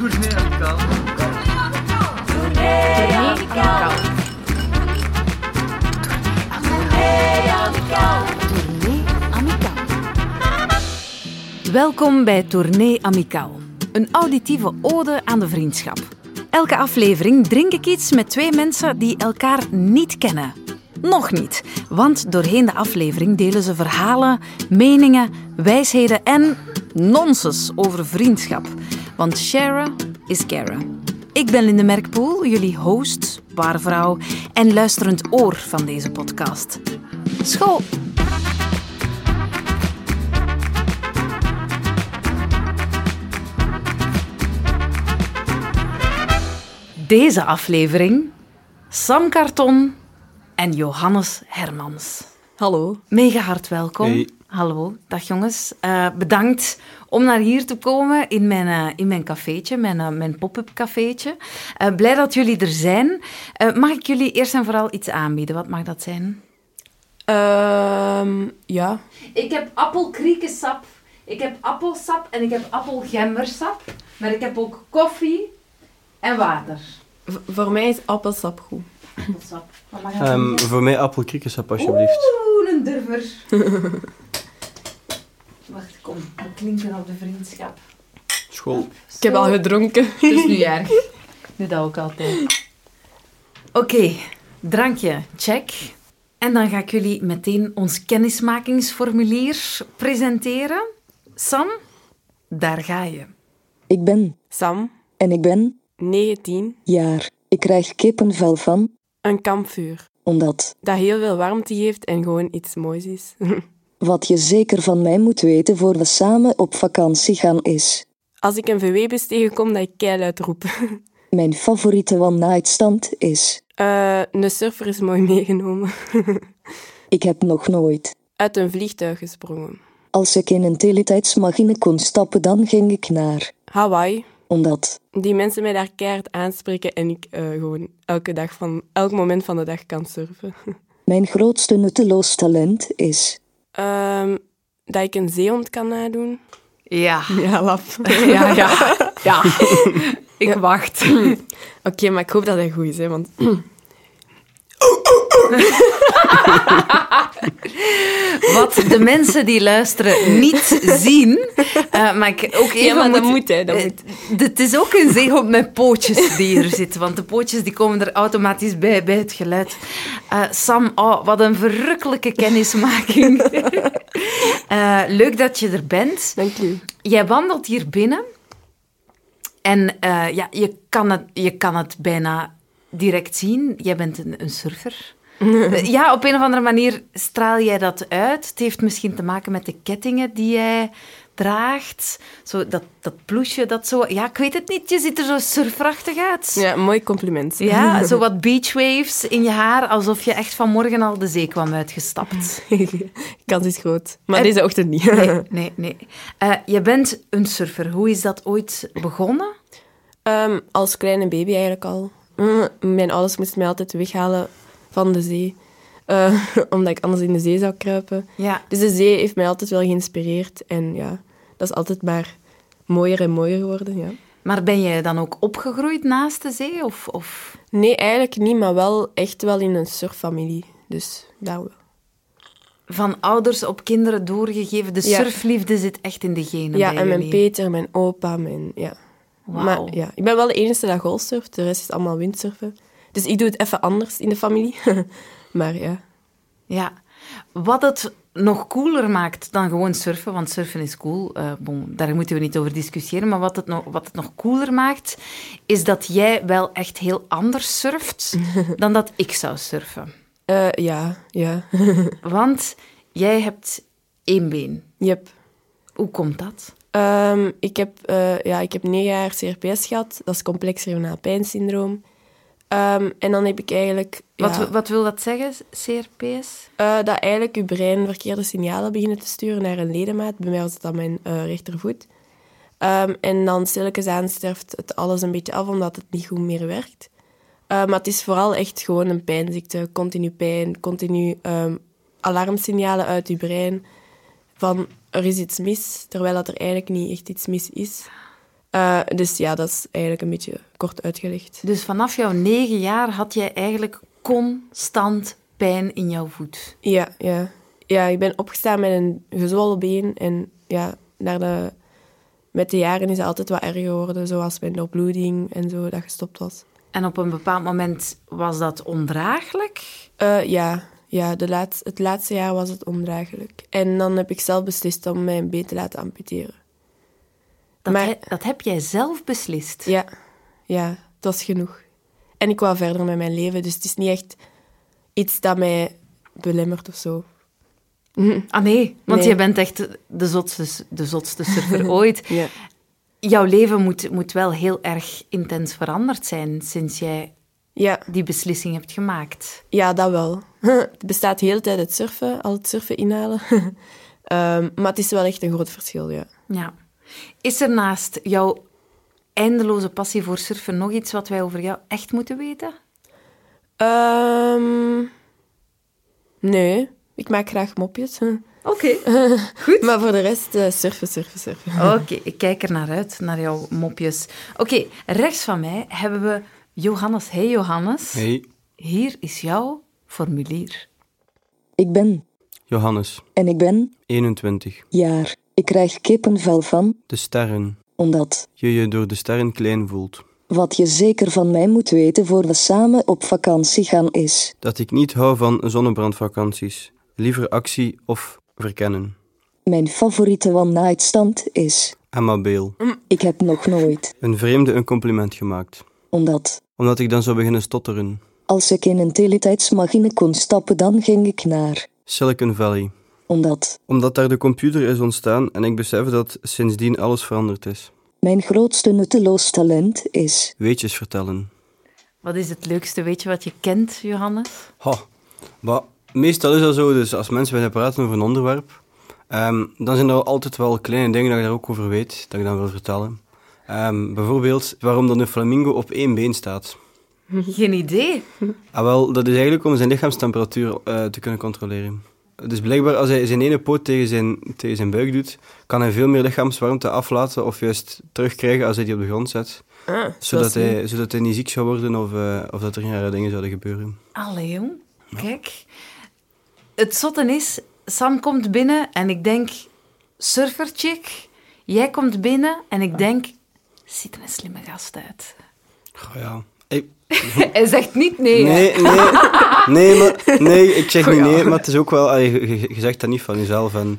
Tournee amicaal. Tournee amicaal. Welkom bij Tournee Amicaal, een auditieve ode aan de vriendschap. Elke aflevering drink ik iets met twee mensen die elkaar niet kennen. Nog niet, want doorheen de aflevering delen ze verhalen, meningen, wijsheden en nonsens over vriendschap. Want share is care. Ik ben Linde Merkpoel, jullie host, waarvrouw en luisterend oor van deze podcast. School! Deze aflevering Sam Karton en Johannes Hermans. Hallo. Mega hard welkom. Hey. Hallo, dag jongens. Eh, bedankt om naar hier te komen in mijn, eh, in mijn cafeetje, mijn, eh, mijn pop-up cafeetje. Eh, blij dat jullie er zijn. Eh, mag ik jullie eerst en vooral iets aanbieden? Wat mag dat zijn? Ehm, ja. Ik heb appelkriekensap, ik heb appelsap en ik heb appelgembersap. Maar ik heb ook koffie en water. V- voor mij is appelsap goed. Appelsap. Wat mag dat Ehm, zijn? voor mij appelkriekensap, alsjeblieft. Oeh, een durver. Kom. We klinken op de vriendschap. School. Ik heb al gedronken. Het is nu erg. Doe dat ook altijd. Oké, drankje, check. En dan ga ik jullie meteen ons kennismakingsformulier presenteren. Sam, daar ga je. Ik ben Sam, en ik ben 19, jaar. Ik krijg kippenvel van, een kampvuur. omdat Dat heel veel warmte geeft en gewoon iets moois is. wat je zeker van mij moet weten voor we samen op vakantie gaan is. Als ik een VW-bus tegenkom, dat ik keihard roep. Mijn favoriete one-night stand is. Eh, een surfer is mooi meegenomen. Ik heb nog nooit. Uit een vliegtuig gesprongen. Als ik in een teletijdsmachine kon stappen, dan ging ik naar. Hawaii. Omdat Die mensen mij daar keihard aanspreken en ik eh, gewoon elke dag van, elk moment van de dag kan surfen. mijn grootste nutteloos talent is. Ehm, dat ik een zeehond kan nadoen. Ja. Ja, lap. Ja, ja. Ja. Ik wacht. Oké, maar ik hoop dat hij goed is, hè, want... Wat de mensen die luisteren niet zien, eh, maar ik ook even Ja, maar dat moet- hè, dat eh, moet. d- Het is ook een zeehond met pootjes die hier zit, want de pootjes die komen er automatisch bij, bij het geluid. Eh, Sam, oh, wat een verrukkelijke kennismaking. Eh, leuk dat je er bent. Dank u. Jij wandelt hier binnen en eh, ja, je, kan het, je kan het bijna direct zien. Jij bent een, een surfer. Ja, op een of andere manier straal jij dat uit. Het heeft misschien te maken met de kettingen die jij draagt. Zo, dat, dat ploesje, dat zo... Ja, ik weet het niet. Je ziet er zo surferachtig uit. Ja, mooi compliment. Ja, zo wat beachwaves in je haar, alsof je echt vanmorgen al de zee kwam uitgestapt. Kans is groot. Maar En- deze ochtend niet. Nee, nee, nee. Eh, je bent een surfer. Hoe is dat ooit begonnen? Ehm, als kleine baby eigenlijk al. Mm, Mijn ouders moesten mij altijd weghalen van de zee. Eh, omdat ik anders in de zee zou kruipen. Ja. Dus de zee heeft mij altijd wel geïnspireerd. En ja, dat is altijd maar mooier en mooier geworden, ja. Maar ben je dan ook opgegroeid naast de zee? Of, of... Nee, eigenlijk niet, maar wel echt wel in een surffamilie. Dus daar wel. van ouders op kinderen doorgegeven? De Ja. surfliefde zit echt in de genen Ja, en mijn. Peter, mijn opa, mijn... Ja. Maar ja, ik ben wel de enige dat golfsurft. De rest is allemaal windsurfen. Dus ik doe het even anders in de familie. maar ja. Ja. Wat het nog cooler maakt dan gewoon surfen, want surfen is cool, eh, bon, daar moeten we niet over discussiëren, maar wat het, nog, wat het nog cooler maakt, is dat jij wel echt heel anders surft dan dat ik zou surfen. Eh, ja, ja. Want jij hebt één been. Yep. Hoe komt dat? Ehm, ik, heb, eh, ja, ik heb negen jaar CRPS gehad. Dat is complex regionaal pijnsyndroom. Ehm, en dan heb ik eigenlijk... ja, Wat, wat wil dat zeggen, CRPS? eh, dat eigenlijk je brein verkeerde signalen beginnen te sturen naar een ledemaat. Bij mij was het dan mijn eh, rechtervoet. Ehm, en dan stilletjes aan sterft het alles een beetje af, omdat het niet goed meer werkt. Eh, maar het is vooral echt gewoon een pijnziekte. Continu pijn, continu ehm, alarmsignalen uit je brein van er is iets mis, terwijl dat er eigenlijk niet echt iets mis is. Eh, dus ja, dat is eigenlijk een beetje kort uitgelegd. Dus vanaf jouw negen jaar had jij eigenlijk constant pijn in jouw voet. Ja, ja. ja, ik ben opgestaan met een gezwollen been. En ja, naar de, met de jaren is het altijd wat erger geworden. Zoals mijn doorbloeding en zo, dat gestopt was. En op een bepaald moment was dat ondraaglijk. Eh, ja, ja de het laatste jaar was het ondraaglijk. En dan heb ik zelf beslist om mijn been te laten amputeren. Dat, Maar- he- dat heb jij zelf beslist. Ja, ja, dat is genoeg. En ik wou verder met mijn leven, dus het is niet echt iets dat mij belemmert of zo. Ah nee, want Nee. je bent echt de zotste, de zotste surfer ooit. Ja. Jouw leven moet, moet wel heel erg intens veranderd zijn sinds jij Ja, die beslissing hebt gemaakt. ja, dat wel. Het bestaat de hele tijd het surfen, al het surfen inhalen. Ehm, maar het is wel echt een groot verschil, ja. Ja. Is er naast jouw eindeloze passie voor surfen nog iets wat wij over jou echt moeten weten? Ehm, nee, ik maak graag mopjes. Oké, goed. Maar voor de rest, eh, surfen, surfen, surfen. Oké, ik kijk er naar uit, naar jouw mopjes. Oké, rechts van mij hebben we Johannes. Hey Johannes, Hey, hier is jouw formulier. Ik ben. Johannes, En ik ben. 21. Jaar. Ik krijg kippenvel van. De sterren. Omdat. Je je door de sterren klein voelt. Wat je zeker van mij moet weten voor we samen op vakantie gaan is. Dat ik niet hou van zonnebrandvakanties. Liever actie of verkennen. Mijn favoriete one-night stand is. Amabeel. Ik heb nog nooit. Een vreemde een compliment gemaakt. Omdat. Omdat ik dan zou beginnen stotteren. Als ik in een teletijdsmachine kon stappen, dan ging ik naar. Silicon Valley. Omdat. Omdat daar de computer is ontstaan en ik besef dat sindsdien alles veranderd is. Mijn grootste nutteloos talent is. Weetjes vertellen. Wat is het leukste weetje wat je kent, Johannes? Ha, maar meestal is dat zo, dus als mensen willen praten over een onderwerp, ehm, dan zijn er altijd wel kleine dingen dat je daar ook over weet, dat ik dan wil vertellen. Ehm, bijvoorbeeld waarom dan een flamingo op één been staat. Geen idee. Ah, wel, dat is eigenlijk om zijn lichaamstemperatuur eh, te kunnen controleren. Dus blijkbaar, als hij zijn ene poot tegen zijn, tegen zijn buik doet, kan hij veel meer lichaamswarmte aflaten of juist terugkrijgen als hij die op de grond zet. Ah, Zodat hij, zodat hij niet ziek zou worden of, eh, of dat er geen rare dingen zouden gebeuren. Allee, jong. Kijk. Het zotte is, Sam komt binnen en ik denk, surferchick. Jij komt binnen en ik denk, ziet er een slimme gast uit. Goh, ja. Ik- Hij zegt niet nee. hè? Nee, nee, nee, maar, nee, ik zeg niet ja. nee, maar het is ook wel, je, zegt dat niet van jezelf. En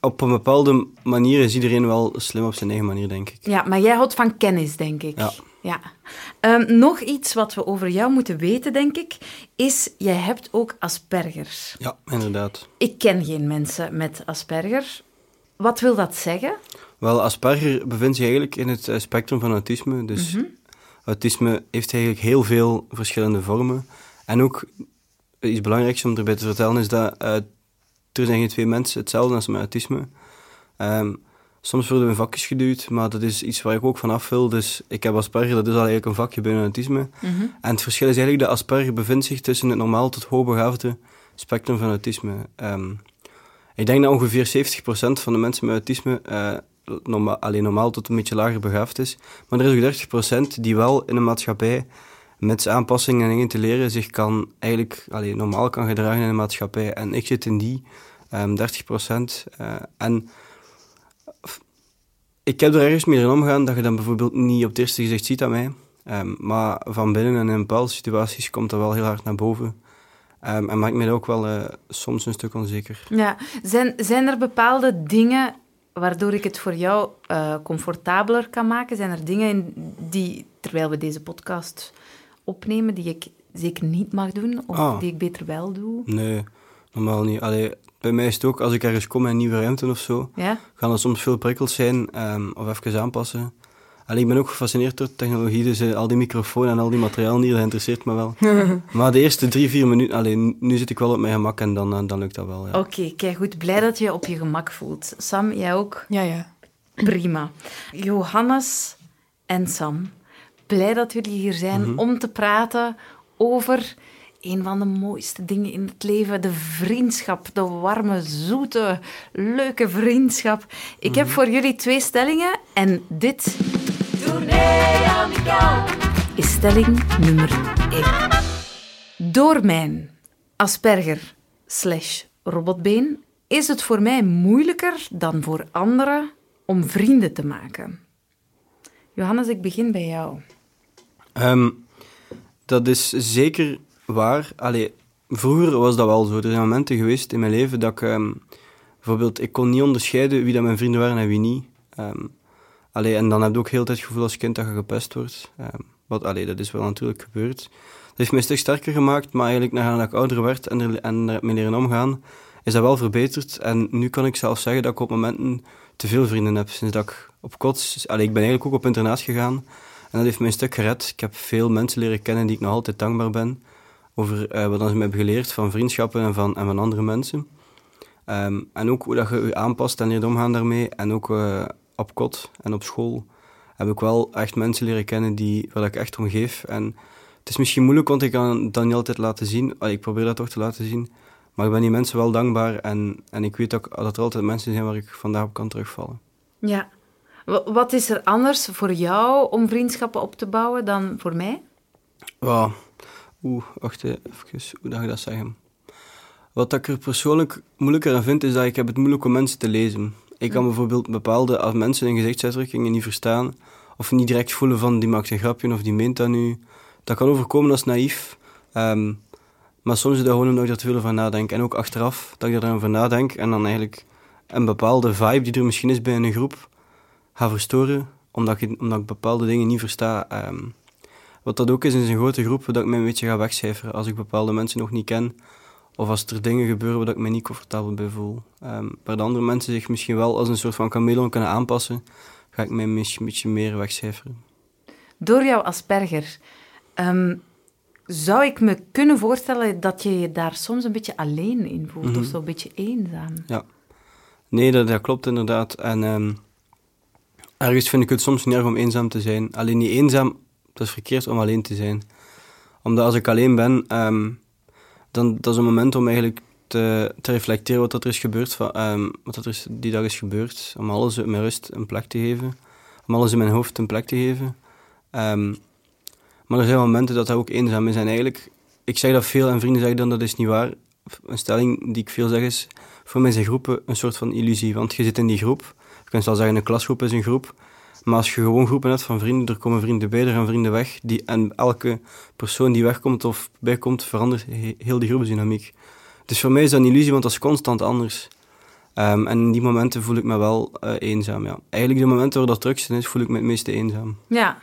op een bepaalde manier is iedereen wel slim op zijn eigen manier, denk ik. Ja, maar jij houdt van kennis, denk ik. Ja. ja. Ehm, nog iets wat we over jou moeten weten, denk ik, is, jij hebt ook Asperger. Ja, inderdaad. Ik ken geen mensen met Asperger. Wat wil dat zeggen? Wel, Asperger bevindt zich eigenlijk in het eh, spectrum van autisme. Dus autisme heeft eigenlijk heel veel verschillende vormen. En ook iets belangrijks om erbij te vertellen is dat eh, er zijn geen twee mensen hetzelfde als met autisme. Ehm, soms worden we in vakjes geduwd, maar dat is iets waar ik ook van af wil. Dus ik heb Asperger, dat is al eigenlijk een vakje binnen autisme. En het verschil is eigenlijk dat Asperger bevindt zich tussen het normaal tot hoogbegaafde spectrum van autisme. Ehm, ik denk dat ongeveer 70% van de mensen met autisme eh, alleen normaal tot een beetje lager begaafd is. Maar er is ook 30% die wel in een maatschappij met aanpassingen en dingen te leren zich kan eigenlijk alleen normaal kan gedragen in de maatschappij. En ik zit in die ehm 30%. eh, en ik heb er ergens mee in omgaan dat je dan bijvoorbeeld niet op het eerste gezicht ziet aan mij. Ehm, maar van binnen en in bepaalde situaties komt dat wel heel hard naar boven. Ehm, en maakt mij ook wel eh, soms een stuk onzeker. Ja. Zijn, zijn er bepaalde dingen waardoor ik het voor jou eh, comfortabeler kan maken? Zijn er dingen in die, terwijl we deze podcast opnemen, die ik zeker niet mag doen? Of Ah. die ik beter wel doe? Nee, normaal niet. Allee, bij mij is het ook, als ik ergens kom in een nieuwe ruimte of zo, Ja? gaan er soms veel prikkels zijn, ehm, of even aanpassen. Allee, ik ben ook gefascineerd door technologie, dus eh, al die microfoon en al die materiaal hier, dat interesseert me wel. maar de eerste drie, vier minuten, allee, nu zit ik wel op mijn gemak en dan, eh, dan lukt dat wel, ja. Oké, kijk goed. Blij dat je op je gemak voelt. Sam, jij ook? Ja, ja. Prima. Johannes en Sam, blij dat jullie hier zijn om te praten over een van de mooiste dingen in het leven, de vriendschap, de warme, zoete, leuke vriendschap. Ik heb voor jullie twee stellingen en dit is stelling nummer 1. Door mijn Asperger slash robotbeen is het voor mij moeilijker dan voor anderen om vrienden te maken. Johannes, ik begin bij jou. Ehm, dat is zeker waar. Allee, vroeger was dat wel zo. Er zijn momenten geweest in mijn leven dat ik... ehm, bijvoorbeeld, ik kon niet onderscheiden wie dat mijn vrienden waren en wie niet. Ehm, allee, en dan heb je ook heel het gevoel als kind dat je gepest wordt. Ehm, wat, allee, dat is wel natuurlijk gebeurd. Dat heeft mij een stuk sterker gemaakt, maar eigenlijk naarmate ik ouder werd en er, en er mee leren omgaan, is dat wel verbeterd. En nu kan ik zelf zeggen dat ik op momenten te veel vrienden heb. Sinds dat ik op kots... Allee, ik ben eigenlijk ook op internaat gegaan. En dat heeft mij een stuk gered. Ik heb veel mensen leren kennen die ik nog altijd dankbaar ben. Over eh, wat ze me hebben geleerd van vriendschappen en van, en van andere mensen. Ehm, en ook hoe dat je je aanpast en leert omgaan daarmee. En ook eh, op kot en op school heb ik wel echt mensen leren kennen die, waar ik echt om geef. En het is misschien moeilijk, want ik kan dat niet altijd laten zien. Ik probeer dat toch te laten zien. Maar ik ben die mensen wel dankbaar. En, en ik weet ook dat er altijd mensen zijn waar ik vandaag op kan terugvallen. Ja. Wa- Wat is er anders voor jou om vriendschappen op te bouwen dan voor mij? Wow. Oeh, wacht even. Hoe dat ik dat zeggen? Wat ik er persoonlijk moeilijker aan vind, is dat ik heb het moeilijk om mensen te lezen. Ik kan bijvoorbeeld bepaalde mensen hun gezichtsuitdrukkingen niet verstaan, of niet direct voelen van die maakt een grapje of die meent dat nu. Dat kan overkomen als naïef. Ehm, maar soms is dat gewoon omdat ik er te veel over nadenk. En ook achteraf, dat ik erover nadenk en dan eigenlijk een bepaalde vibe die er misschien is bij een groep, ga verstoren, omdat ik, omdat ik bepaalde dingen niet versta. Ehm, wat dat ook is, is een grote groep dat ik mij een beetje ga wegcijferen als ik bepaalde mensen nog niet ken. Of als er dingen gebeuren waar ik me niet comfortabel bij voel. Ehm, waar de andere mensen zich misschien wel als een soort van chameleon kunnen aanpassen, ga ik mij een beetje, meer wegcijferen. Door jouw Asperger, ehm, zou ik me kunnen voorstellen dat je je daar soms een beetje alleen in voelt, Mhm. of zo een beetje eenzaam. Nee, dat, dat klopt inderdaad. En ehm, ergens vind ik het soms niet erg om eenzaam te zijn. Alleen niet eenzaam, dat is verkeerd om alleen te zijn. Omdat als ik alleen ben, dan dat is een moment om eigenlijk te, te reflecteren wat er is gebeurd, van, ehm, wat er die dag is gebeurd. Om alles met rust een plek te geven. Om alles in mijn hoofd een plek te geven. Ehm, maar er zijn momenten dat dat ook eenzaam is. En eigenlijk, ik zeg dat veel en vrienden zeggen dan dat is niet waar. Een stelling die ik veel zeg is, voor mij zijn groepen een soort van illusie. Want je zit in die groep. Je kunt wel zeggen, een klasgroep is een groep. Maar als je gewoon groepen hebt van vrienden, er komen vrienden bij, er gaan vrienden weg. Die, en elke persoon die wegkomt of bijkomt, verandert he- heel die groepsdynamiek. Dus voor mij is dat een illusie, want dat is constant anders. Ehm, en in die momenten voel ik me wel eh, eenzaam, ja. Eigenlijk de momenten waar dat drukste is, voel ik me het meeste eenzaam. Ja,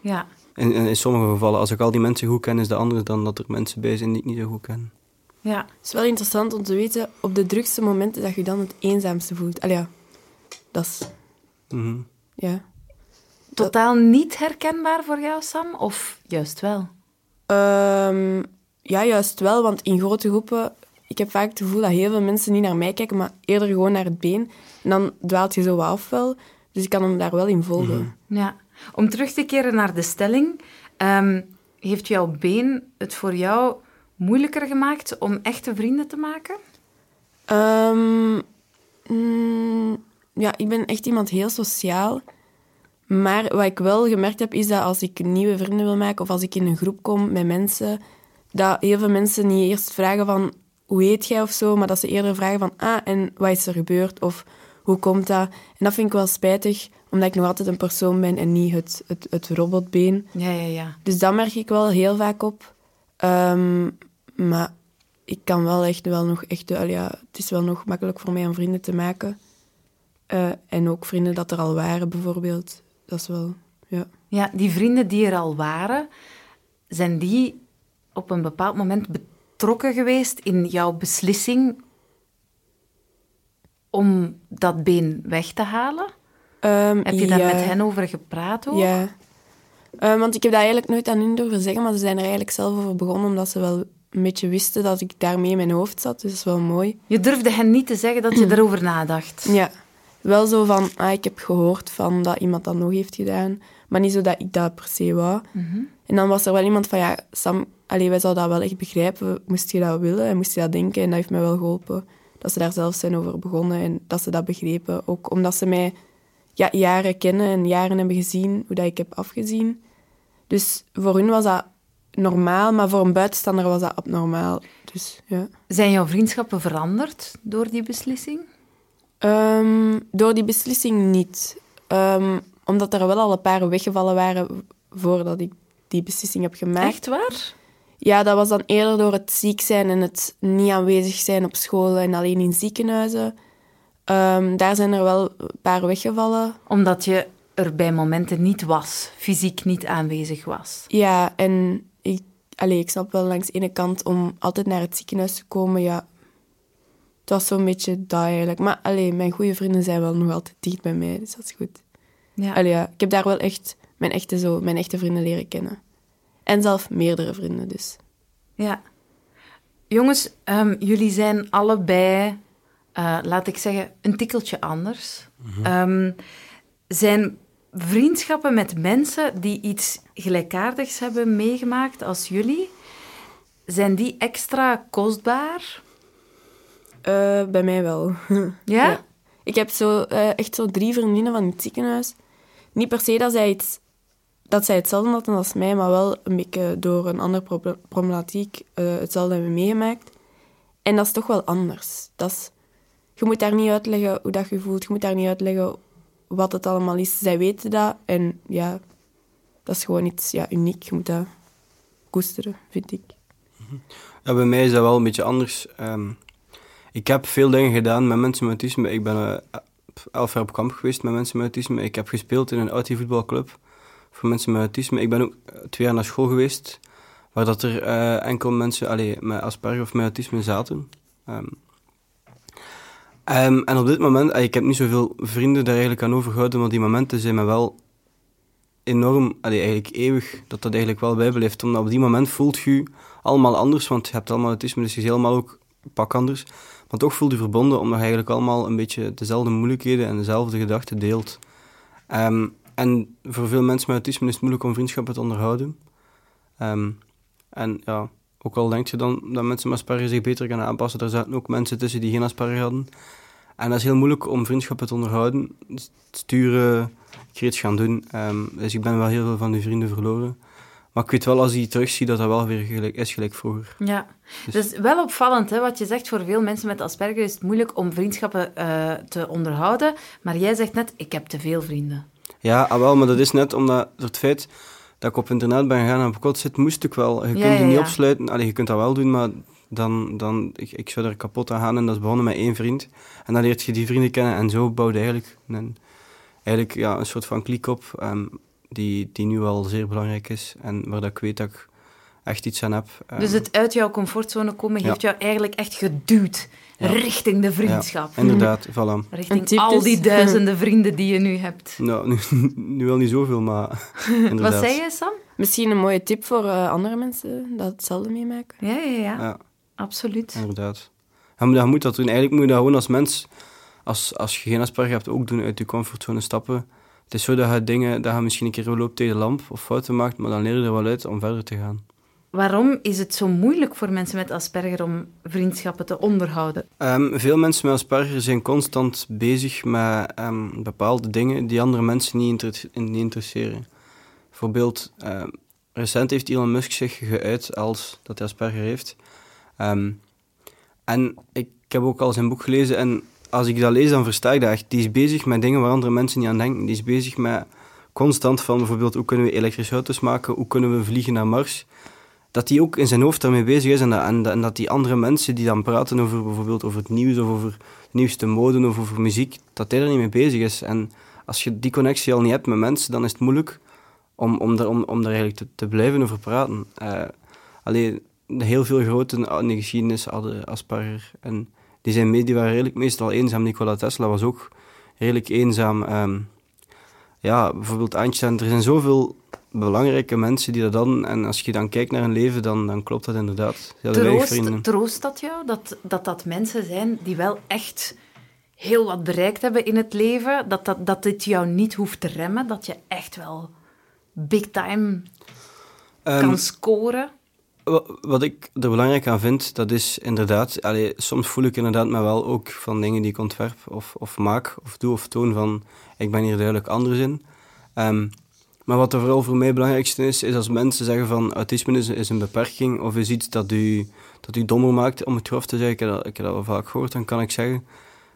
ja. In, in, in sommige gevallen, als ik al die mensen goed ken, is dat anders dan dat er mensen bij zijn die ik niet zo goed ken. ja. Het is wel interessant om te weten, op de drukste momenten dat je dan het eenzaamste voelt. Allee, ja, dat is... Mhm. Ja. Totaal niet herkenbaar voor jou, Sam? Of juist wel? Ehm, ja, juist wel, want in grote groepen... Ik heb vaak het gevoel dat heel veel mensen niet naar mij kijken, maar eerder gewoon naar het been. En dan dwaalt je zo wat af wel. Dus ik kan hem daar wel in volgen. Ja. Om terug te keren naar de stelling, ehm, heeft jouw been het voor jou moeilijker gemaakt om echte vrienden te maken? Ehm, mm, ja, ik ben echt iemand heel sociaal. Maar wat ik wel gemerkt heb, is dat als ik nieuwe vrienden wil maken of als ik in een groep kom met mensen, dat heel veel mensen niet eerst vragen van hoe heet jij of zo, maar dat ze eerder vragen van ah, en wat is er gebeurd of hoe komt dat? En dat vind ik wel spijtig, omdat ik nog altijd een persoon ben en niet het, het, het robotbeen. Ja, ja, ja. Dus dat merk ik wel heel vaak op. Ehm, maar ik kan wel echt wel nog echt... ja, het is wel nog makkelijk voor mij om vrienden te maken. Eh, en ook vrienden dat er al waren, bijvoorbeeld. Dat is wel... Ja. Ja, die vrienden die er al waren, zijn die op een bepaald moment betrokken geweest in jouw beslissing om dat been weg te halen? Ehm, Heb je daar ja, met hen over gepraat? Ook? Ja. Eh, want ik heb dat eigenlijk nooit aan hun durven zeggen, maar ze zijn er eigenlijk zelf over begonnen, omdat ze wel een beetje wisten dat ik daarmee in mijn hoofd zat. Dus dat is wel mooi. Je durfde hen niet te zeggen dat je erover nadacht. Ja, wel zo van, ah, ik heb gehoord van dat iemand dat nog heeft gedaan, maar niet zo dat ik dat per se wou. En dan was er wel iemand van, ja, Sam, allee, wij zouden dat wel echt begrijpen, moest je dat willen en moest je dat denken. En dat heeft mij wel geholpen, dat ze daar zelf zijn over begonnen en dat ze dat begrepen. Ook omdat ze mij ja, jaren kennen en jaren hebben gezien hoe dat ik heb afgezien. Dus voor hun was dat normaal, maar voor een buitenstaander was dat abnormaal. Dus, ja. Zijn jouw vriendschappen veranderd door die beslissing? Ehm, door die beslissing niet. Ehm, omdat er wel al een paar weggevallen waren voordat ik die beslissing heb gemaakt. Echt waar? Ja, dat was dan eerder door het ziek zijn en het niet aanwezig zijn op school en alleen in ziekenhuizen. Ehm, daar zijn er wel een paar weggevallen. Omdat je er bij momenten niet was, fysiek niet aanwezig was. Ja, en ik, allee, ik snap wel langs de ene kant om altijd naar het ziekenhuis te komen. Ja, het was zo'n beetje dat eigenlijk. Maar allee, mijn goede vrienden zijn wel nog altijd dicht bij mij, dus dat is goed. Ja. Allee, ja, ik heb daar wel echt mijn echte, zo, mijn echte vrienden leren kennen. En zelf meerdere vrienden, dus. Ja. Jongens, ehm, jullie zijn allebei, eh, laat ik zeggen, een tikkeltje anders. Ehm, zijn vriendschappen met mensen die iets gelijkaardigs hebben meegemaakt als jullie, zijn die extra kostbaar? Eh, bij mij wel. Ja? Ik heb zo, eh, echt zo drie vriendinnen van het ziekenhuis. Niet per se dat zij, iets, dat zij hetzelfde hadden als mij, maar wel een beetje door een andere proble- problematiek eh, hetzelfde hebben meegemaakt. En dat is toch wel anders. Dat is, je moet daar niet uitleggen hoe dat je voelt. Je moet daar niet uitleggen wat het allemaal is. Zij weten dat. En ja, dat is gewoon iets ja, uniek. Je moet dat koesteren, vind ik. Ja, bij mij is dat wel een beetje anders. Ehm, ik heb veel dingen gedaan met mensen met autisme. Ik ben eh, elf jaar op kamp geweest met mensen met autisme. Ik heb gespeeld in een autivoetbalclub voor mensen met autisme. Ik ben ook twee jaar naar school geweest, waar dat er eh, enkel mensen allee, met Asperger of met autisme zaten. Ehm, ehm, en op dit moment, eh, ik heb niet zoveel vrienden daar eigenlijk aan overgehouden, maar die momenten zijn me wel enorm, allee, eigenlijk eeuwig, dat dat eigenlijk wel bijblijft. Omdat op die moment voelt je allemaal anders, want je hebt allemaal autisme, dus je is helemaal ook pak anders. Maar toch voelt je verbonden, omdat je eigenlijk allemaal een beetje dezelfde moeilijkheden en dezelfde gedachten deelt. Ehm, en voor veel mensen met autisme is het moeilijk om vriendschappen te onderhouden. Ehm, en ja, ook al denk je dan dat mensen met Asperger zich beter kunnen aanpassen, er zaten ook mensen tussen die geen Asperger hadden. En dat is heel moeilijk om vriendschappen te onderhouden. Sturen, iets gaan doen. Ehm, dus ik ben wel heel veel van die vrienden verloren. Maar ik weet wel, als ik die terugzie, dat dat wel weer gelijk, is gelijk vroeger. Ja, dus wel opvallend hè, wat je zegt. Voor veel mensen met Asperger is het moeilijk om vriendschappen eh, te onderhouden. Maar jij zegt net, ik heb te veel vrienden. Ja, ah, wel, maar dat is net omdat het feit dat ik op internet ben gegaan en op kot zit, moest ik wel. Je kunt Ja, die niet ja. opsluiten. Allee, je kunt dat wel doen, maar dan, dan ik, ik zou er kapot aan gaan. En dat is begonnen met één vriend. En dan leert je die vrienden kennen en zo bouwde eigenlijk een, eigenlijk, ja, een soort van kliek op, ehm, die, die nu wel zeer belangrijk is. En waar dat ik weet dat ik echt iets aan heb. Ehm, Dus het uit jouw comfortzone komen heeft jou eigenlijk echt geduwd Ja. richting de vriendschap. Ja, inderdaad, voilà. Richting al die duizenden vrienden die je nu hebt. Nou, nu, nu wel niet zoveel, maar inderdaad. Wat zei je, Sam? Misschien een mooie tip voor eh, andere mensen dat hetzelfde meemaken. Ja, ja, ja. Ja. Absoluut. Inderdaad. Ja, maar je moet dat doen. Eigenlijk moet je dat gewoon als mens, als, als je geen Asperger hebt, ook doen uit je comfortzone stappen. Het is zo dat je dingen, dat je misschien een keer loopt tegen de lamp of fouten maakt, maar dan leer je er wel uit om verder te gaan. Waarom is het zo moeilijk voor mensen met Asperger om vriendschappen te onderhouden? Ehm, veel mensen met Asperger zijn constant bezig met ehm, bepaalde dingen die andere mensen niet, inter- niet interesseren. Bijvoorbeeld, ehm, recent heeft Elon Musk zich geuit als dat hij Asperger heeft. En ik, heb ook al zijn boek gelezen en als ik dat lees, dan versta ik dat echt. Die is bezig met dingen waar andere mensen niet aan denken. Die is bezig met constant van bijvoorbeeld hoe kunnen we elektrische auto's maken, hoe kunnen we vliegen naar Mars. Dat hij ook in zijn hoofd daarmee bezig is en dat, en, dat- die andere mensen die dan praten over bijvoorbeeld over het nieuws of over de nieuwste mode of over muziek, dat hij er niet mee bezig is. En als je die connectie al niet hebt met mensen, dan is het moeilijk om, om, daar, om, om daar eigenlijk te, te blijven over praten. Eh alleen heel veel grote in de geschiedenis hadden Asperger. En die, zijn mee, die waren redelijk meestal eenzaam. Nikola Tesla was ook redelijk eenzaam. Ehm, ja, bijvoorbeeld Einstein. Er zijn zoveel belangrijke mensen die dat dan... En als je dan kijkt naar hun leven, dan, dan klopt dat inderdaad. Troost, troost dat jou? Dat, dat dat mensen zijn die wel echt heel wat bereikt hebben in het leven? Dat, dat, dat dit jou niet hoeft te remmen? Dat je echt wel big time Ehm, kan scoren? Wa- wat ik er belangrijk aan vind, dat is inderdaad... Soms voel ik inderdaad me wel ook van dingen die ik ontwerp of, of maak of doe of toon van... Ik ben hier duidelijk anders in. Ehm, maar wat er vooral voor mij het belangrijkste is, is als mensen zeggen van autisme is, een beperking of is iets dat u, dat u dommer maakt, om het grof te zeggen, ik heb, dat, ik dat wel vaak gehoord, dan kan ik zeggen,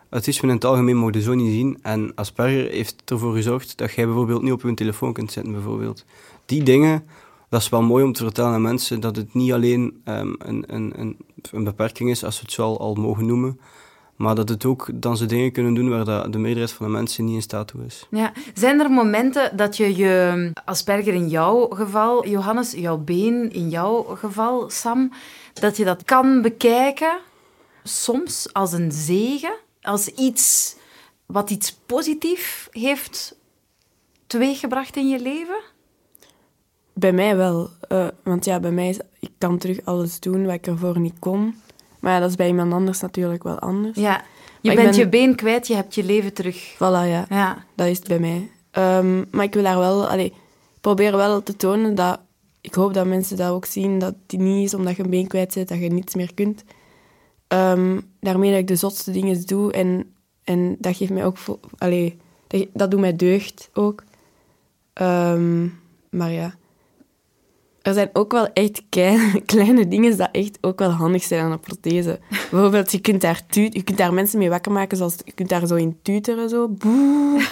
autisme in het algemeen mag je zo niet zien. En Asperger heeft ervoor gezorgd dat jij bijvoorbeeld niet op je telefoon kunt zitten, bijvoorbeeld. Die dingen, dat is wel mooi om te vertellen aan mensen, dat het niet alleen ehm, een, een, een, een beperking is, als we het zo al, mogen noemen, maar dat het ook dan ze dingen kunnen doen waar dat de meerderheid van de mensen niet in staat toe is. Ja. Zijn er momenten dat je je Asperger in jouw geval, Johannes, jouw been in jouw geval, Sam, dat je dat kan bekijken, soms als een zegen, als iets wat iets positief heeft teweeggebracht in je leven? Bij mij wel. Eh, want ja, bij mij is... Ik kan terug alles doen wat ik ervoor niet kon. Maar ja, dat is bij iemand anders natuurlijk wel anders. Ja. Je Maar bent ben- je been kwijt, je hebt je leven terug. Voilà, ja. Ja. Dat is het bij mij. Ehm, maar ik wil daar wel... Allee, ik probeer wel te tonen dat... Ik hoop dat mensen dat ook zien, dat het niet is omdat je een been kwijt zit, dat je niets meer kunt. Ehm, daarmee dat ik de zotste dingen doe en, en dat geeft mij ook... Allee, dat, dat doet mij deugd ook. Ehm, maar ja... Er zijn ook wel echt kleine, kleine dingen dat echt ook wel handig zijn aan een prothese. Bijvoorbeeld, je kunt daar, tuut, je kunt daar mensen mee wakker maken, zoals je kunt daar zo in tuteren, zo. Boe.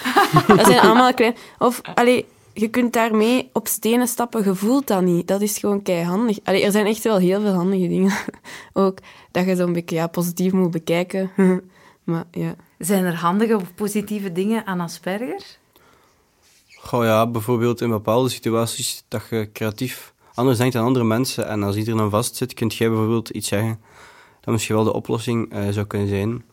Dat zijn allemaal klein... Of, allee, je kunt daarmee op stenen stappen, je voelt dat niet. Dat is gewoon keihandig. Allee, er zijn echt wel heel veel handige dingen. Ook dat je zo'n beetje ja, positief moet bekijken. Maar ja... Zijn er handige of positieve dingen aan Asperger? Goh ja, bijvoorbeeld in bepaalde situaties dat je creatief anders denkt dan andere mensen. En als iedereen vast zit, kun jij bijvoorbeeld iets zeggen dat misschien wel de oplossing eh, zou kunnen zijn.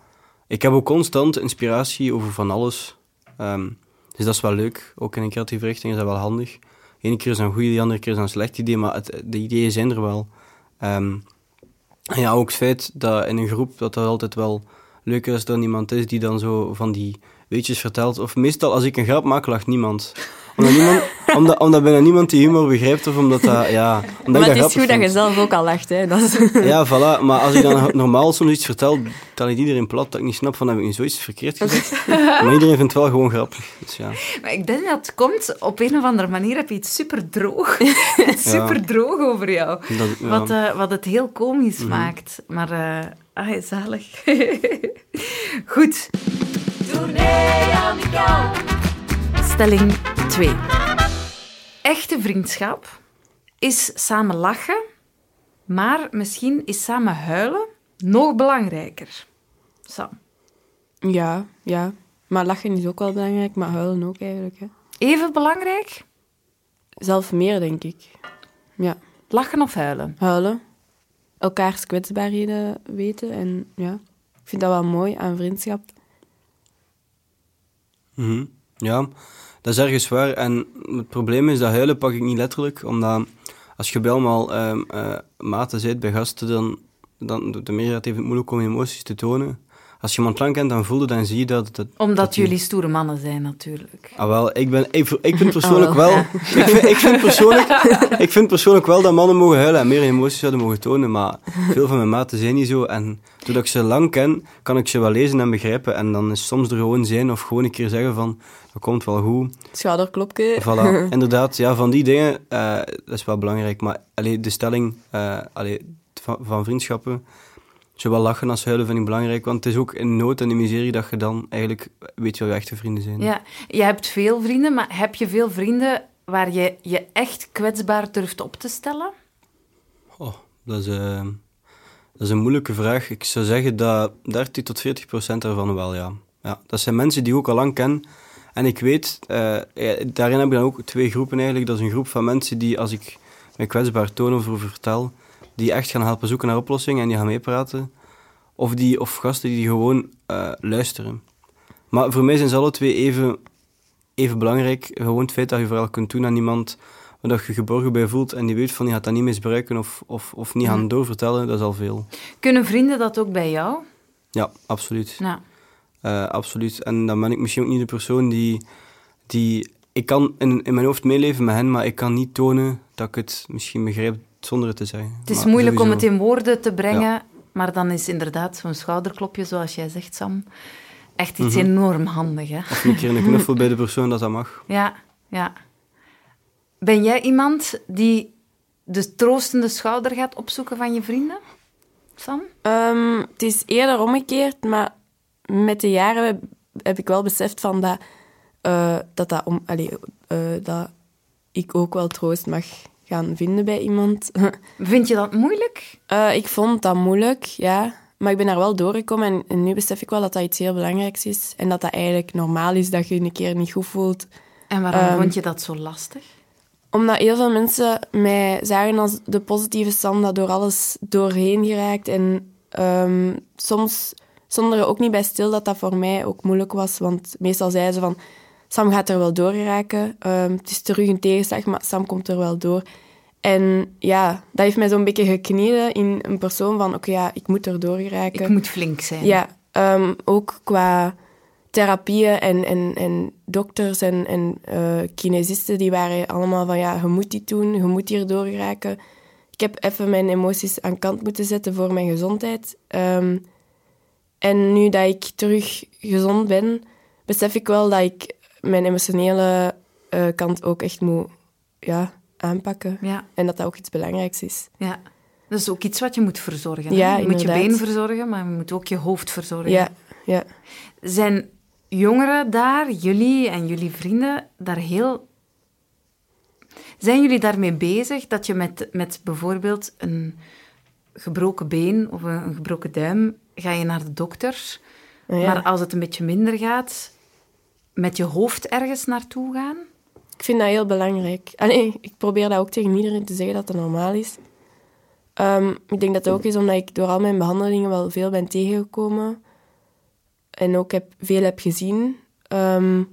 Ik heb ook constant inspiratie over van alles. Ehm, dus dat is wel leuk. Ook in een creatieve richting is dat wel handig. Ene keer is een goed idee, de andere keer is een slecht idee, maar de ideeën zijn er wel. Ehm, en ja, ook het feit dat in een groep dat altijd wel leuker is dan iemand is die dan zo van die weetjes vertelt. Of meestal als ik een grap maak, lacht niemand. Omdat, niemand, omdat, omdat bijna niemand die humor begrijpt of omdat dat, ja... Omdat Maar het is goed dat je zelf ook al lacht, hè. Dat is... Ja, voilà. Maar als ik dan normaal soms iets vertel, dan is iedereen plat dat ik niet snap van heb ik nu zoiets verkeerd gezegd. Maar iedereen vindt het wel gewoon grappig. Dus ja. Maar ik denk dat het komt, op een of andere manier heb je iets super droog. super droog over jou. Dat, ja. Mhm. Wat, eh, wat het heel komisch maakt. Maar, eh ah, zalig. Goed. Stelling 2. Echte vriendschap is samen lachen, maar misschien is samen huilen nog belangrijker. Sam. Ja, ja. Maar lachen is ook wel belangrijk, maar huilen ook eigenlijk, hè. Even belangrijk? Zelf meer, denk ik. Ja. Lachen of huilen? Huilen. Elkaars kwetsbaarheden weten. En ja, ik vind dat wel mooi aan vriendschap. Mhm. Ja, dat is ergens waar. En het probleem is dat huilen pak ik niet letterlijk, omdat als je bij allemaal ehm eh, maten zit bij gasten, dan, dan de meerderheid heeft het moeilijk om emoties te tonen. Als je iemand lang kent, dan voel je dan zie je dat... dat Omdat dat jullie stoere mannen zijn, natuurlijk. Ah, wel, ik, ben, ik, ik vind persoonlijk Oh, wel... ja. Ik, vind, ik, vind persoonlijk, ik vind persoonlijk wel dat mannen mogen huilen en meer emoties zouden mogen tonen, maar veel van mijn maten zijn niet zo. En doordat ik ze lang ken, kan ik ze wel lezen en begrijpen. En dan is soms er gewoon zijn of gewoon een keer zeggen van, dat komt wel goed. Schouderklopje. Voilà, inderdaad. Ja, van die dingen, eh, dat is wel belangrijk. Maar allee, de stelling eh, allee, van, van vriendschappen, zowel lachen als huilen vind ik belangrijk. Want het is ook in nood en in miserie dat je dan eigenlijk weet wie je echte vrienden zijn. Ja, je hebt veel vrienden, maar heb je veel vrienden waar je je echt kwetsbaar durft op te stellen? Oh, dat, is, eh, dat is een moeilijke vraag. Ik zou zeggen dat 30 tot 40 procent daarvan wel, ja. ja. Dat zijn mensen die ik ook al lang ken. En ik weet, ja, daarin heb ik dan ook twee groepen eigenlijk. Dat is een groep van mensen die, als ik me kwetsbaar toon of over vertel, die echt gaan helpen zoeken naar oplossingen en die gaan meepraten. Of, die, of gasten die gewoon eh, luisteren. Maar voor mij zijn ze alle twee even, even belangrijk. Gewoon het feit dat je vooral kunt doen aan iemand waar dat je geborgen bij voelt en die weet van die gaat dat niet misbruiken of, of, of niet gaan doorvertellen, dat is al veel. Kunnen vrienden dat ook bij jou? Ja, absoluut. Nou, Eh, absoluut. En dan ben ik misschien ook niet de persoon die... die ik kan in, in mijn hoofd meeleven met hen, maar ik kan niet tonen dat ik het misschien begrijp zonder het te zeggen. Het is Maar moeilijk om het in woorden te brengen, maar dan is inderdaad zo'n schouderklopje, zoals jij zegt, Sam, echt iets Mhm. enorm handig. Hè? Of een keer een knuffel bij de persoon, dat dat mag. Ja, ja. Ben jij iemand die de troostende schouder gaat opzoeken van je vrienden, Sam? Ehm, het is eerder omgekeerd, maar met de jaren heb, ik wel beseft van dat, eh, dat, dat, om, allee, eh, dat ik ook wel troost mag gaan vinden bij iemand. Vind je dat moeilijk? Eh, ik vond dat moeilijk, ja. Maar ik ben daar wel doorgekomen en, en nu besef ik wel dat dat iets heel belangrijks is. En dat dat eigenlijk normaal is dat je een keer niet goed voelt. En waarom Ehm, vond je dat zo lastig? Omdat heel veel mensen mij zagen als de positieve Sam dat door alles doorheen geraakt. En ehm, soms stonden er ook niet bij stil dat dat voor mij ook moeilijk was. Want meestal zeiden ze van, Sam gaat er wel door geraken. Ehm, het is terug een tegenslag, maar Sam komt er wel door. En ja, dat heeft mij zo'n beetje geknieden in een persoon van, oké, ja, ik moet er door geraken. Ik moet flink zijn. Ja, ehm, ook qua therapieën en, en, en dokters en, en eh, kinesisten, die waren allemaal van ja, je moet dit doen, je moet hier doorgeraken. Ik heb even mijn emoties aan kant moeten zetten voor mijn gezondheid. Ehm, en nu dat ik terug gezond ben, besef ik wel dat ik mijn emotionele eh, kant ook echt moet ja, aanpakken. Ja, En dat dat ook iets belangrijks is. ja. Dat is ook iets wat je moet verzorgen. hè? Ja, je moet je been verzorgen, maar je moet ook je hoofd verzorgen. Ja, ja. Zijn jongeren daar, jullie en jullie vrienden, daar heel... Zijn jullie daarmee bezig dat je met, met bijvoorbeeld een gebroken been of een, een gebroken duim, ga je naar de dokter, Ja. maar als het een beetje minder gaat, met je hoofd ergens naartoe gaan? Ik vind dat heel belangrijk. Allee, ik probeer dat ook tegen iedereen te zeggen dat dat normaal is. Ehm, ik denk dat dat ook is omdat ik door al mijn behandelingen wel veel ben tegengekomen. En ook heb, veel heb gezien. Ehm,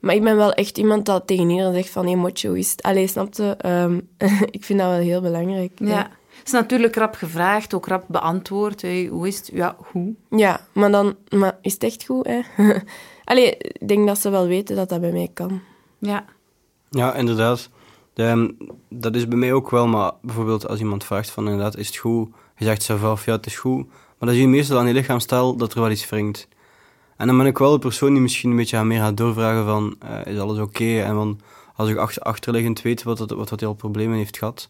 maar ik ben wel echt iemand dat tegen iedereen zegt van... Hé, hey, motje, hoe is het? Allee, snapte? Ehm, ik vind dat wel heel belangrijk. Ja. Het is natuurlijk rap gevraagd, ook rap beantwoord. Hey, hoe is het? Ja, hoe? Ja, maar dan... Maar is het echt goed, hè? Allee, ik denk dat ze wel weten dat dat bij mij kan. Ja. Ja, inderdaad. De, ehm, dat is bij mij ook wel, maar bijvoorbeeld als iemand vraagt van inderdaad, is het goed? Je zegt zelf, ja, het is goed. Maar dan zie je meestal aan je lichaamstaal dat er wel iets wringt. En dan ben ik wel de persoon die misschien een beetje aan meer gaat doorvragen van, eh, is alles oké? En van, als ik achter, achterliggend weet wat, het, wat, wat hij al problemen heeft gehad,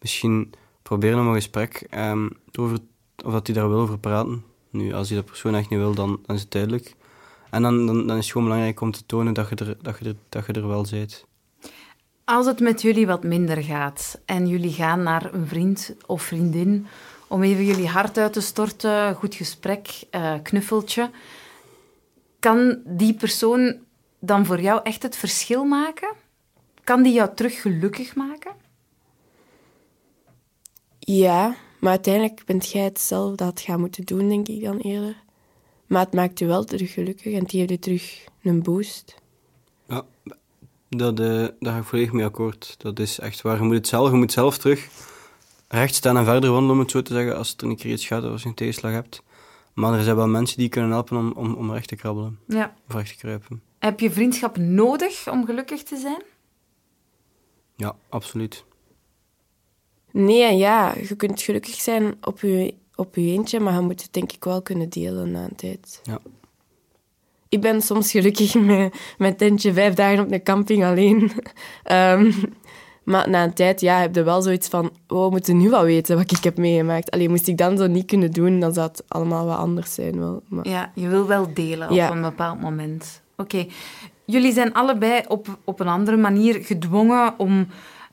misschien proberen om een gesprek ehm, over, of dat hij daar wil over praten. Nu, als hij dat persoon echt niet wil, dan, dan is het duidelijk. En dan, dan, dan is het gewoon belangrijk om te tonen dat je er, dat je er, dat je er wel bent. Als het met jullie wat minder gaat en jullie gaan naar een vriend of vriendin om even jullie hart uit te storten, goed gesprek, eh, knuffeltje, kan die persoon dan voor jou echt het verschil maken? Kan die jou terug gelukkig maken? Ja, maar uiteindelijk bent jij het zelf dat het gaat moeten doen, denk ik dan eerder. Maar het maakt je wel terug gelukkig en het geeft je terug een boost. Ja, dat, eh, daar ga ik volledig mee akkoord. Dat is echt waar. Je moet het zelf, je moet zelf terug recht staan en verder wandelen, om het zo te zeggen, als het er een keer iets gaat of als je een tegenslag hebt. Maar er zijn wel mensen die kunnen helpen om, om, om recht te krabbelen, Ja. of recht te kruipen. Heb je vriendschap nodig om gelukkig te zijn? Ja, absoluut. Nee en ja, je kunt gelukkig zijn op je, op je eentje, maar je moet het denk ik wel kunnen delen na een tijd. Ja. Ik ben soms gelukkig met mijn tentje vijf dagen op een camping alleen. Ehm, maar na een tijd ja, heb je wel zoiets van, oh, we moeten nu wel weten wat ik heb meegemaakt. Alleen moest ik dan zo niet kunnen doen, dan zou het allemaal wat anders zijn. Wel. Maar, Ja, je wil wel delen Ja. op een bepaald moment. Oké. Jullie zijn allebei op, op een andere manier gedwongen om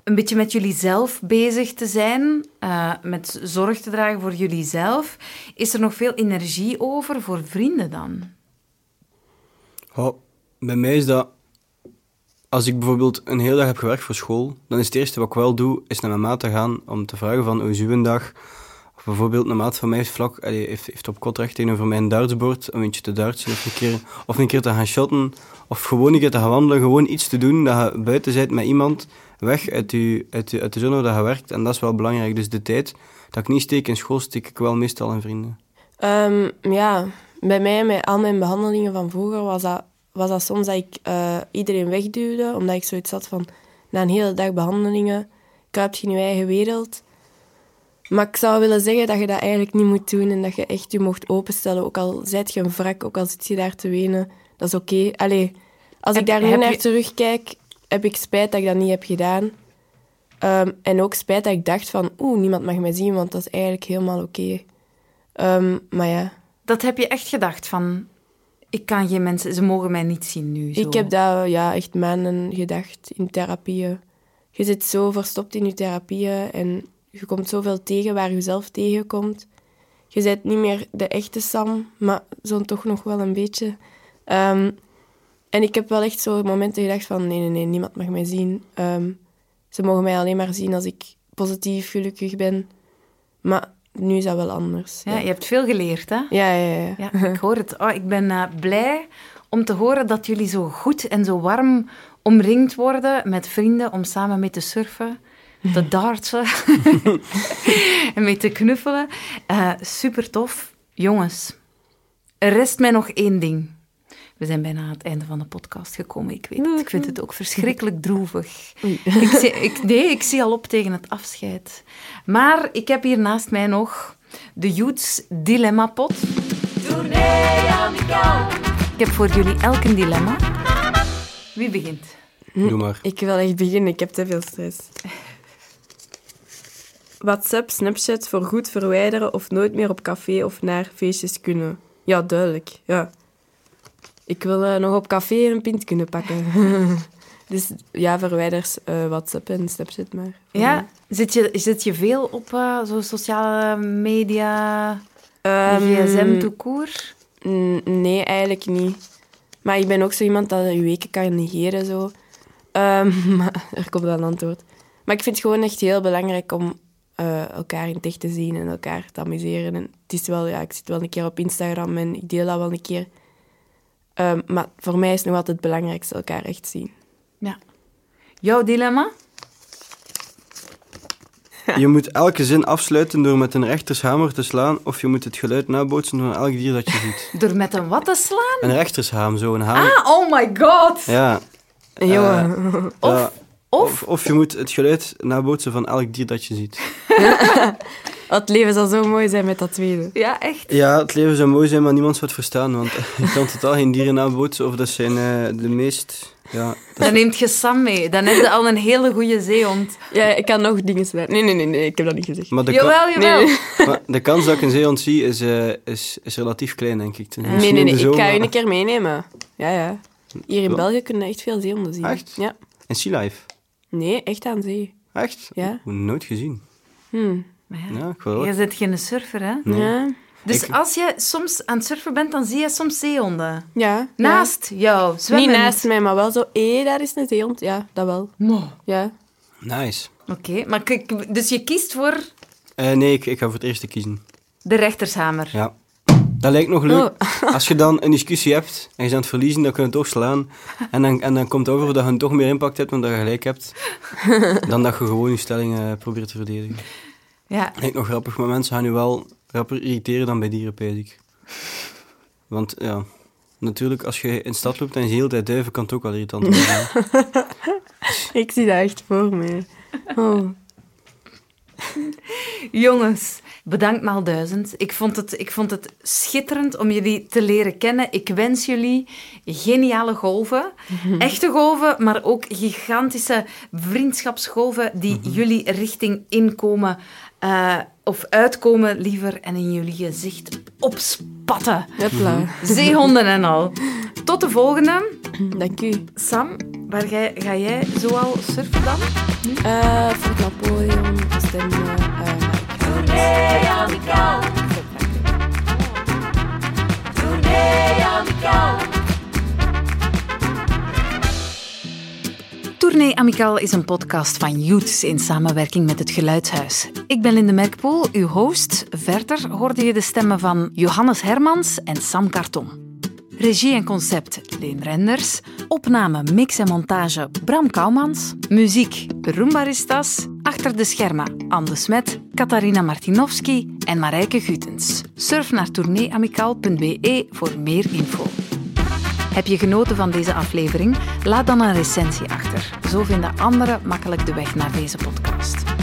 een beetje met jullie zelf bezig te zijn, eh, met zorg te dragen voor jullie zelf. Is er nog veel energie over voor vrienden dan? Bij mij is dat... Als ik bijvoorbeeld een hele dag heb gewerkt voor school, dan is het eerste wat ik wel doe, is naar mijn maat te gaan om te vragen van, hoe is uw dag? Bijvoorbeeld een maat van mij heeft, vlak, heeft, heeft op Kortrijk tegenover mijn dartsbord een beetje te dartsen of een, keer, of een keer te gaan shotten. Of gewoon een keer te gaan wandelen, gewoon iets te doen dat je buiten bent met iemand, weg uit, je, uit, de zone waar je werkt. En dat is wel belangrijk. Dus de tijd dat ik niet steek in school, steek ik wel meestal in vrienden. Ehm, ja, bij mij, met al mijn behandelingen van vroeger, was dat, was dat soms dat ik eh, iedereen wegduwde, omdat ik zoiets had van, na een hele dag behandelingen, kruipt je in je eigen wereld. Maar ik zou willen zeggen dat je dat eigenlijk niet moet doen en dat je echt je mocht openstellen. Ook al zijt je een wrak, ook al zit je daar te wenen, dat is oké. Allee, als ik daar nu naar je- terugkijk, heb ik spijt dat ik dat niet heb gedaan. Ehm, en ook spijt dat ik dacht van, oeh, niemand mag mij zien, want dat is eigenlijk helemaal oké. Ehm, maar ja, Dat heb je echt gedacht van... Ik kan geen mensen... Ze mogen mij niet zien nu. Zo. ik heb dat ja, echt maanden gedacht in therapieën. Je zit zo verstopt in je therapieën en je komt zoveel tegen waar je zelf tegenkomt. Je bent niet meer de echte Sam, maar zo toch nog wel een beetje. Ehm, en ik heb wel echt zo momenten gedacht van nee, nee, nee, niemand mag mij zien. Ehm, ze mogen mij alleen maar zien als ik positief gelukkig ben. Maar nu is dat wel anders. Ja, je hebt veel geleerd, hè? ja, ja. ja. Ja, ik hoor het. Oh, ik ben eh, blij om te horen dat jullie zo goed en zo warm omringd worden met vrienden om samen mee te surfen, te dartsen en mee te knuffelen. Eh, super tof. Jongens, er rest mij nog één ding. We zijn bijna aan het einde van de podcast gekomen, ik weet het. Ik vind het ook verschrikkelijk droevig. Ik zie, ik, nee, ik zie al op tegen het afscheid. Maar ik heb hier naast mij nog de Youths Dilemma Pot. Ik heb voor jullie elk een dilemma. Wie begint? Doe maar. Ik wil echt beginnen, ik heb te veel stress. WhatsApp, Snapchat voor goed verwijderen of nooit meer op café of naar feestjes kunnen. Ja, duidelijk. Ja. Ik wil eh, nog op café een pint kunnen pakken. dus ja, verwijder eh, WhatsApp en Snapchat maar. Ja, zit je, zit je veel op eh, zo sociale media, Ehm, gsm, toekoer? Nee, eigenlijk niet. Maar ik ben ook zo iemand dat je weken kan negeren. Zo. Ehm, maar er komt wel een antwoord. Maar ik vind het gewoon echt heel belangrijk om eh, elkaar in het echt te zien en elkaar te amuseren. En het is wel, ja, ik zit wel een keer op Instagram en ik deel dat wel een keer. Ehm, maar voor mij is nog altijd het belangrijkste elkaar echt zien. Ja. Jouw dilemma? Je moet elke zin afsluiten door met een rechtershamer te slaan, of je moet het geluid nabootsen van elk dier dat je ziet. Door met een wat te slaan? Een rechtershaam, zo een hamer. Ah, oh my god! Ja. En jongen, Of, ja. of, Of, of je moet het geluid nabootsen van elk dier dat je ziet. het leven zal zo mooi zijn met dat tweede. ja, echt. Ja, het leven zou mooi zijn, maar niemand zou het verstaan, want je kan totaal geen dieren nabootsen, of dat zijn eh, de meest... Ja, Dan neemt je Sam mee. Dan heb je al een hele goede zeehond. Ja, ik kan nog dingen zeggen. Nee, nee, nee, nee, ik heb dat niet gezegd. maar de, Jawel, jawel. Nee, maar de kans dat ik een zeehond zie, is, eh, is, is relatief klein, denk ik. Nee, Misschien nee, nee, ik ga je een keer meenemen. Ja, ja. Hier in Wel. België kunnen we echt veel zeehonden zien. Echt? Ja. En Sea Life. Nee, echt aan zee. Echt? Ja. Nooit gezien. Hm. Maar ja, Ja, ik wel. Je bent geen surfer, hè? Nee. Ja. Dus Ik- als je soms aan het surfen bent, dan zie je soms zeehonden. Ja. Naast jou, Ja. Niet naast mij, maar wel zo. Hé, daar is een zeehond. Ja, dat wel. Mo. Ja. Nice. Oké, maar dus je kiest voor Eh, nee, ik, ik ga voor het eerste kiezen. de rechtershamer. Ja. Dat lijkt nog leuk. Oh. Als je dan een discussie hebt en je bent aan het verliezen, dan kun je toch slaan. En dan, en dan komt het over dat je toch meer impact hebt omdat je gelijk hebt. Dan dat je gewoon je stelling eh, probeert te verdedigen. Ja. Lijkt nog grappig, maar mensen gaan je wel rapper irriteren dan bij dieren, ik. Want ja, natuurlijk, als je in de stad loopt en je de hele tijd duiven, kan het ook wel irritant worden. Ik zie dat echt voor me. Oh. Jongens, bedankt maal duizend. Ik vond, het, ik vond het schitterend om jullie te leren kennen. Ik wens jullie geniale golven. Echte golven, maar ook gigantische vriendschapsgolven die jullie richting inkomen. eh, of uitkomen liever en in jullie gezicht opspatten. Hopla. Zeehonden en al. Tot de volgende. Dank u. Sam, waar ga, ga jij zoal surfen dan? Eh Fort Napoleon, uh, Tournee Amicaal is een podcast van Youths in samenwerking met het Geluidshuis. Ik ben Linde Merkpoel, uw host. Verder hoorde je de stemmen van Johannes Hermans en Sam Karton. Regie en concept Leen Renders. Opname, mix en montage Bram Kouwmans. Muziek Roombaristas. Achter de schermen Anne Smet, Katarina Martinovski en Marijke Gutens. Surf naar tourneeamicaal.be voor meer info. Heb je genoten van deze aflevering? Laat dan een recensie achter. Zo vinden anderen makkelijk de weg naar deze podcast.